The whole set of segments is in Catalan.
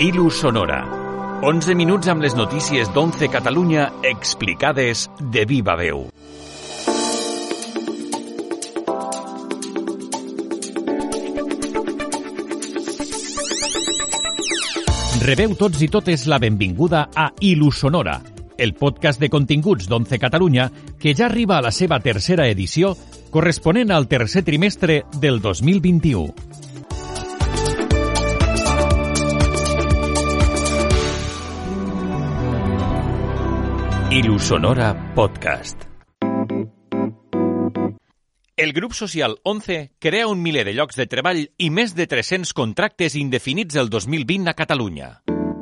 Ilu Sonora. 11 minuts amb les notícies d'11 Catalunya explicades de viva veu. Rebeu tots i totes la benvinguda a Ilu Sonora, el podcast de continguts d'11 Catalunya que ja arriba a la seva tercera edició corresponent al tercer trimestre del 2021. Ilusonora Podcast. El grup social 11 crea un miler de llocs de treball i més de 300 contractes indefinits el 2020 a Catalunya.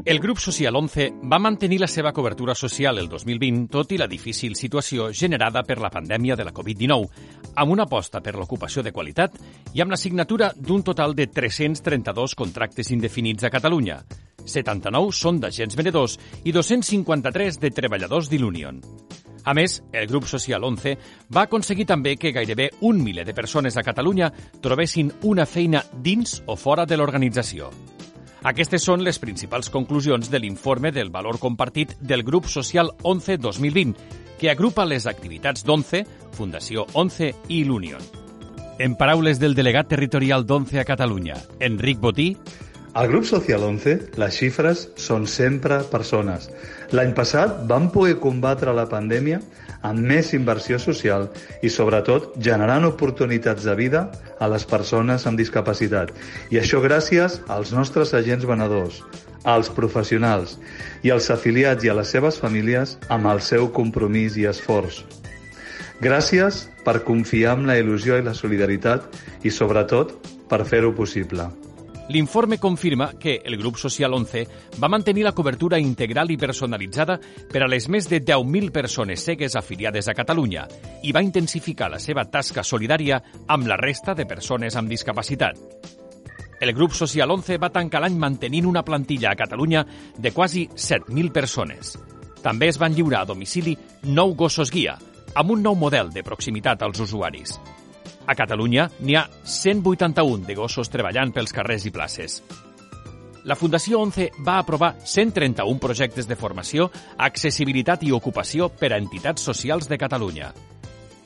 El grup social 11 va mantenir la seva cobertura social el 2020 tot i la difícil situació generada per la pandèmia de la Covid-19, amb una aposta per l'ocupació de qualitat i amb la signatura d'un total de 332 contractes indefinits a Catalunya, 79 són d'agents venedors i 253 de treballadors d'Ilunion. A més, el grup social 11 va aconseguir també que gairebé un miler de persones a Catalunya trobessin una feina dins o fora de l'organització. Aquestes són les principals conclusions de l'informe del valor compartit del grup social 11 2020, que agrupa les activitats d'11, Fundació 11 i l'Union. En paraules del delegat territorial d'11 a Catalunya, Enric Botí, al grup Social 11, les xifres són sempre persones. L'any passat vam poder combatre la pandèmia amb més inversió social i, sobretot, generant oportunitats de vida a les persones amb discapacitat. I això gràcies als nostres agents venedors, als professionals i als afiliats i a les seves famílies amb el seu compromís i esforç. Gràcies per confiar en la il·lusió i la solidaritat i, sobretot, per fer-ho possible. L'informe confirma que el grup social 11 va mantenir la cobertura integral i personalitzada per a les més de 10.000 persones cegues afiliades a Catalunya i va intensificar la seva tasca solidària amb la resta de persones amb discapacitat. El grup social 11 va tancar l'any mantenint una plantilla a Catalunya de quasi 7.000 persones. També es van lliurar a domicili nou gossos guia, amb un nou model de proximitat als usuaris. A Catalunya n'hi ha 181 de gossos treballant pels carrers i places. La Fundació 11 va aprovar 131 projectes de formació, accessibilitat i ocupació per a entitats socials de Catalunya.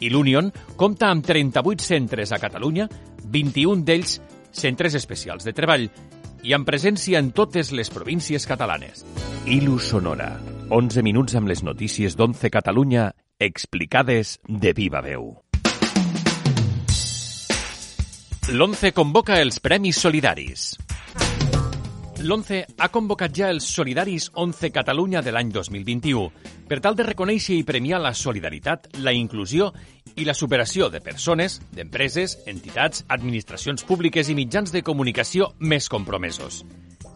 I l'Union compta amb 38 centres a Catalunya, 21 d'ells centres especials de treball, i amb presència en totes les províncies catalanes. Ilu Sonora. 11 minuts amb les notícies d'11 Catalunya explicades de viva veu. L'ONCE convoca els Premis Solidaris. L'ONCE ha convocat ja els Solidaris 11 Catalunya de l'any 2021 per tal de reconèixer i premiar la solidaritat, la inclusió i la superació de persones, d'empreses, entitats, administracions públiques i mitjans de comunicació més compromesos.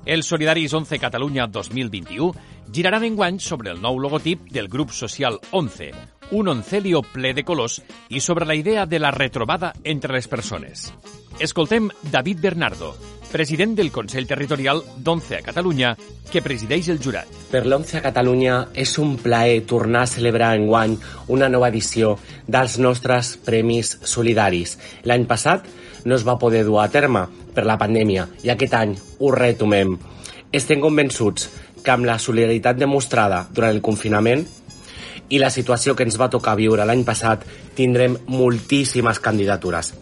Els Solidaris 11 Catalunya 2021 giraran enguany sobre el nou logotip del grup social 11, un oncelio ple de colors i sobre la idea de la retrobada entre les persones. Escoltem David Bernardo, president del Consell Territorial d'Once a Catalunya, que presideix el jurat. Per l'Once a Catalunya és un plaer tornar a celebrar en guany una nova edició dels nostres Premis Solidaris. L'any passat no es va poder dur a terme per la pandèmia i aquest any ho retomem. Estem convençuts que amb la solidaritat demostrada durant el confinament i la situació que ens va tocar viure l'any passat tindrem moltíssimes candidatures.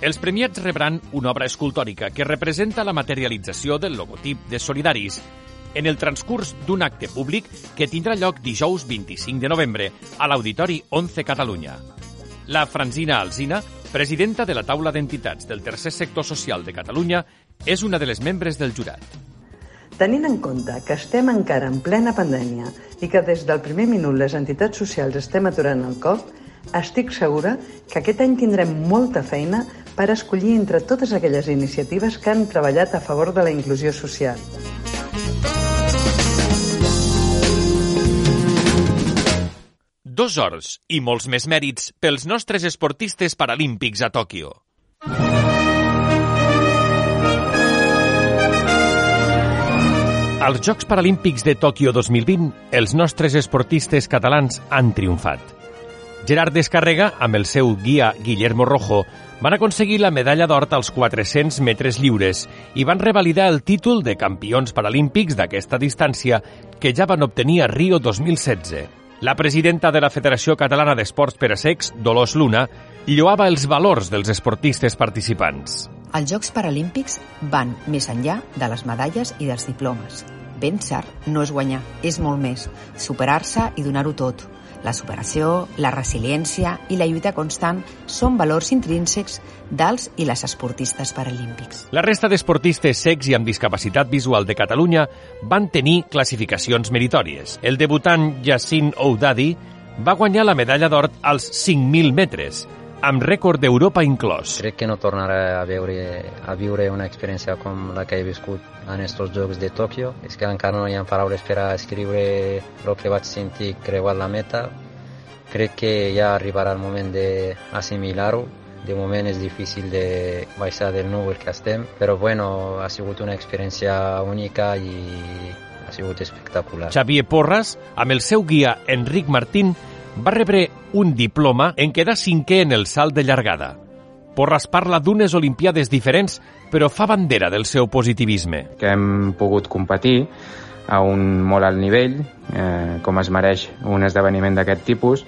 Els premiats rebran una obra escultòrica que representa la materialització del logotip de Solidaris en el transcurs d'un acte públic que tindrà lloc dijous 25 de novembre a l'Auditori 11 Catalunya. La Franzina Alzina, presidenta de la taula d'entitats del tercer sector social de Catalunya, és una de les membres del jurat. Tenint en compte que estem encara en plena pandèmia i que des del primer minut les entitats socials estem aturant el cop, estic segura que aquest any tindrem molta feina per escollir entre totes aquelles iniciatives que han treballat a favor de la inclusió social. Dos hores i molts més mèrits pels nostres esportistes paralímpics a Tòquio. Als Jocs Paralímpics de Tòquio 2020, els nostres esportistes catalans han triomfat. Gerard Descarrega, amb el seu guia Guillermo Rojo, van aconseguir la medalla d'or als 400 metres lliures i van revalidar el títol de campions paralímpics d'aquesta distància que ja van obtenir a Rio 2016. La presidenta de la Federació Catalana d'Esports per a Secs, Dolors Luna, lloava els valors dels esportistes participants. Els Jocs Paralímpics van més enllà de les medalles i dels diplomes. Vèncer no és guanyar, és molt més, superar-se i donar-ho tot la superació, la resiliència i la lluita constant són valors intrínsecs dels i les esportistes paralímpics. La resta d'esportistes secs i amb discapacitat visual de Catalunya van tenir classificacions meritòries. El debutant Yacine Oudadi va guanyar la medalla d'or als 5.000 metres, amb rècord d'Europa inclòs. Crec que no tornaré a veure a viure una experiència com la que he viscut en aquests Jocs de Tòquio. És que encara no hi ha paraules per a escriure el que vaig sentir creuat la meta. Crec que ja arribarà el moment d'assimilar-ho. De moment és difícil de baixar del núvol que estem, però bueno, ha sigut una experiència única i ha sigut espectacular. Xavier Porras, amb el seu guia Enric Martín, va rebre un diploma en quedar cinquè en el salt de llargada. Porras parla d'unes Olimpiades diferents, però fa bandera del seu positivisme. Que hem pogut competir a un molt alt nivell, eh, com es mereix un esdeveniment d'aquest tipus.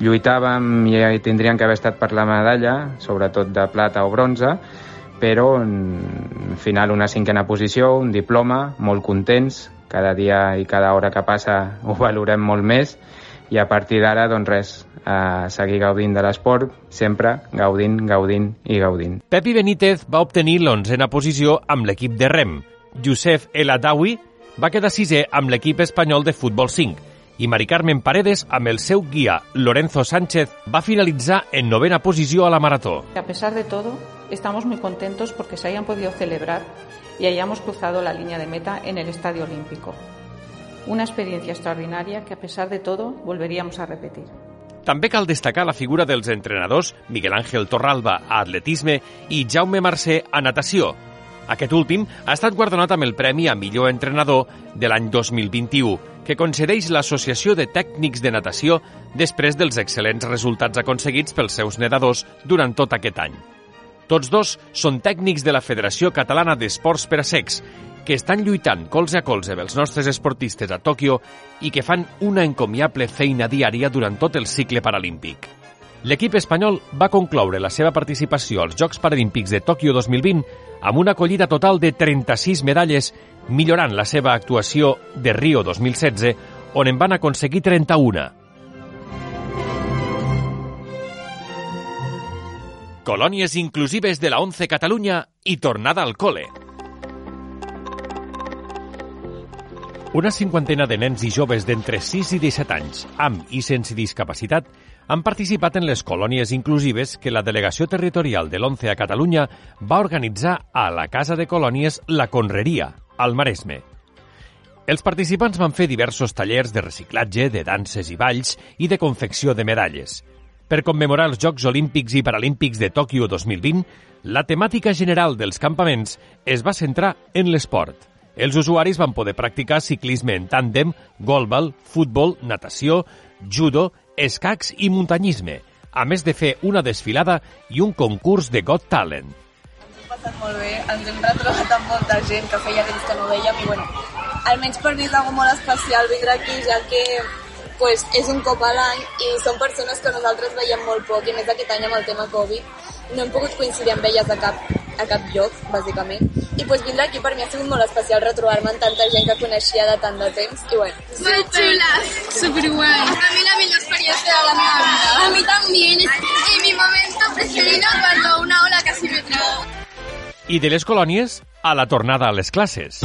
Lluitàvem i tindríem que haver estat per la medalla, sobretot de plata o bronze, però al final una cinquena posició, un diploma, molt contents, cada dia i cada hora que passa ho valorem molt més i a partir d'ara, doncs res, a seguir gaudint de l'esport, sempre gaudint, gaudint i gaudint. Pepi Benítez va obtenir l'onzena posició amb l'equip de rem. Josef El Adawi va quedar sisè amb l'equip espanyol de futbol 5 i Mari Carmen Paredes, amb el seu guia Lorenzo Sánchez, va finalitzar en novena posició a la marató. A pesar de todo, estamos muy contentos porque se hayan podido celebrar y hayamos cruzado la línea de meta en el Estadio Olímpico. Una experiencia extraordinaria que, a pesar de todo, volveríamos a repetir. També cal destacar la figura dels entrenadors Miguel Ángel Torralba a atletisme i Jaume Mercè a natació. Aquest últim ha estat guardonat amb el Premi a millor entrenador de l'any 2021, que concedeix l'Associació de Tècnics de Natació després dels excel·lents resultats aconseguits pels seus nedadors durant tot aquest any. Tots dos són tècnics de la Federació Catalana d'Esports per a Secs que estan lluitant colze a colze amb els nostres esportistes a Tòquio i que fan una encomiable feina diària durant tot el cicle paralímpic. L'equip espanyol va concloure la seva participació als Jocs Paralímpics de Tòquio 2020 amb una acollida total de 36 medalles, millorant la seva actuació de Rio 2016, on en van aconseguir 31. Colònies inclusives de la 11 Catalunya i tornada al cole. Una cinquantena de nens i joves d'entre 6 i 17 anys, amb i sense discapacitat, han participat en les colònies inclusives que la Delegació Territorial de l'ONCE a Catalunya va organitzar a la Casa de Colònies La Conreria, al Maresme. Els participants van fer diversos tallers de reciclatge, de danses i balls i de confecció de medalles. Per commemorar els Jocs Olímpics i Paralímpics de Tòquio 2020, la temàtica general dels campaments es va centrar en l'esport. Els usuaris van poder practicar ciclisme en tàndem, golbal, futbol, natació, judo, escacs i muntanyisme, a més de fer una desfilada i un concurs de Got Talent. Hem passat molt bé, ens hem retrobat amb molta gent que feia temps que no veiem i bueno, almenys per mi és algo molt especial vindre aquí ja que pues, és un cop a l'any i són persones que nosaltres veiem molt poc i més aquest any amb el tema Covid no hem pogut coincidir amb elles a cap, a cap lloc, bàsicament. I pues, vindre aquí per mi ha sigut molt especial retrobar-me amb tanta gent que coneixia de tant de temps. I bueno. Molt xules, superguay. A mi la millor experiència de la meva vida. A mi también. Y mi momento preferido cuando una ola casi me traga. I de les colònies a la tornada a les classes.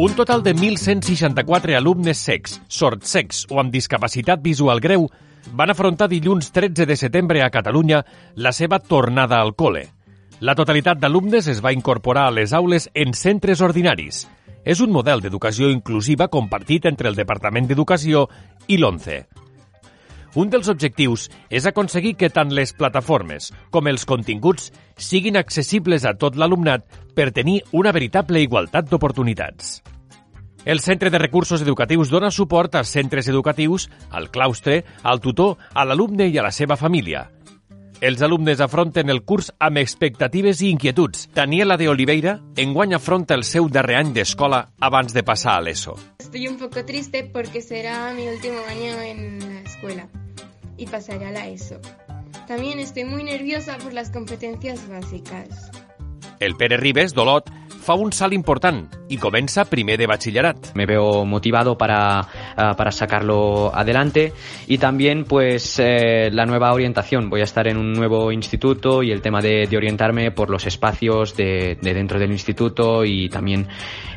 Un total de 1.164 alumnes secs, sords-secs o amb discapacitat visual greu van afrontar dilluns 13 de setembre a Catalunya la seva tornada al col·le. La totalitat d'alumnes es va incorporar a les aules en centres ordinaris. És un model d'educació inclusiva compartit entre el Departament d'Educació i l'ONCE. Un dels objectius és aconseguir que tant les plataformes com els continguts siguin accessibles a tot l'alumnat per tenir una veritable igualtat d'oportunitats. El Centre de Recursos Educatius dona suport als centres educatius, al claustre, al tutor, a l'alumne i a la seva família. Els alumnes afronten el curs amb expectatives i inquietuds. Daniela de Oliveira enguany afronta el seu darrer any d'escola abans de passar a l'ESO. Estoy un poco triste porque será mi último año en la escuela y pasaré a la ESO. También estoy muy nerviosa por las competencias básicas. El Pere Ribes, d'Olot, fa un salt important y comença primer de bachillerat. Me veo motivado para, uh, para sacarlo adelante y también pues eh, la nueva orientación. Voy a estar en un nuevo instituto y el tema de, de orientarme por los espacios de, de, dentro del instituto y también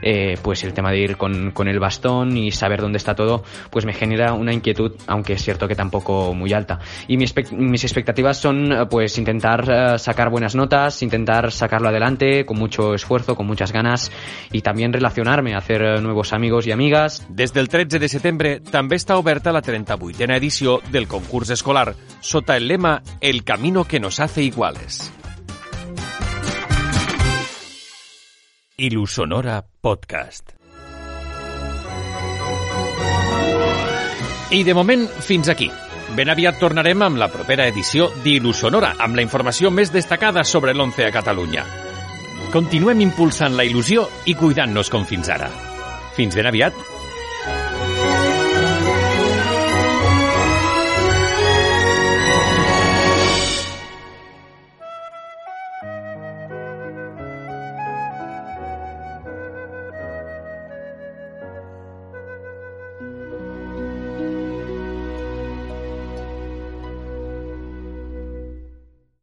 eh, pues el tema de ir con, con, el bastón y saber dónde está todo pues me genera una inquietud aunque es cierto que tampoco muy alta. Y mi mis expectativas son pues intentar uh, sacar buenas notas, intentar sacarlo adelante con mucho esfuerzo, con muchas ganas y también relacionarme, hacer eh, nuevos amigos y amigas. Des del 13 de setembre també està oberta la 38a edició del concurs escolar sota el lema El camino que nos hace iguales. Ilusonora Podcast. I de moment, fins aquí. Ben aviat tornarem amb la propera edició d'Il·lusonora, amb la informació més destacada sobre l'11 a Catalunya. Continuem impulsant la il·lusió i cuidant-nos com fins ara. Fins ben aviat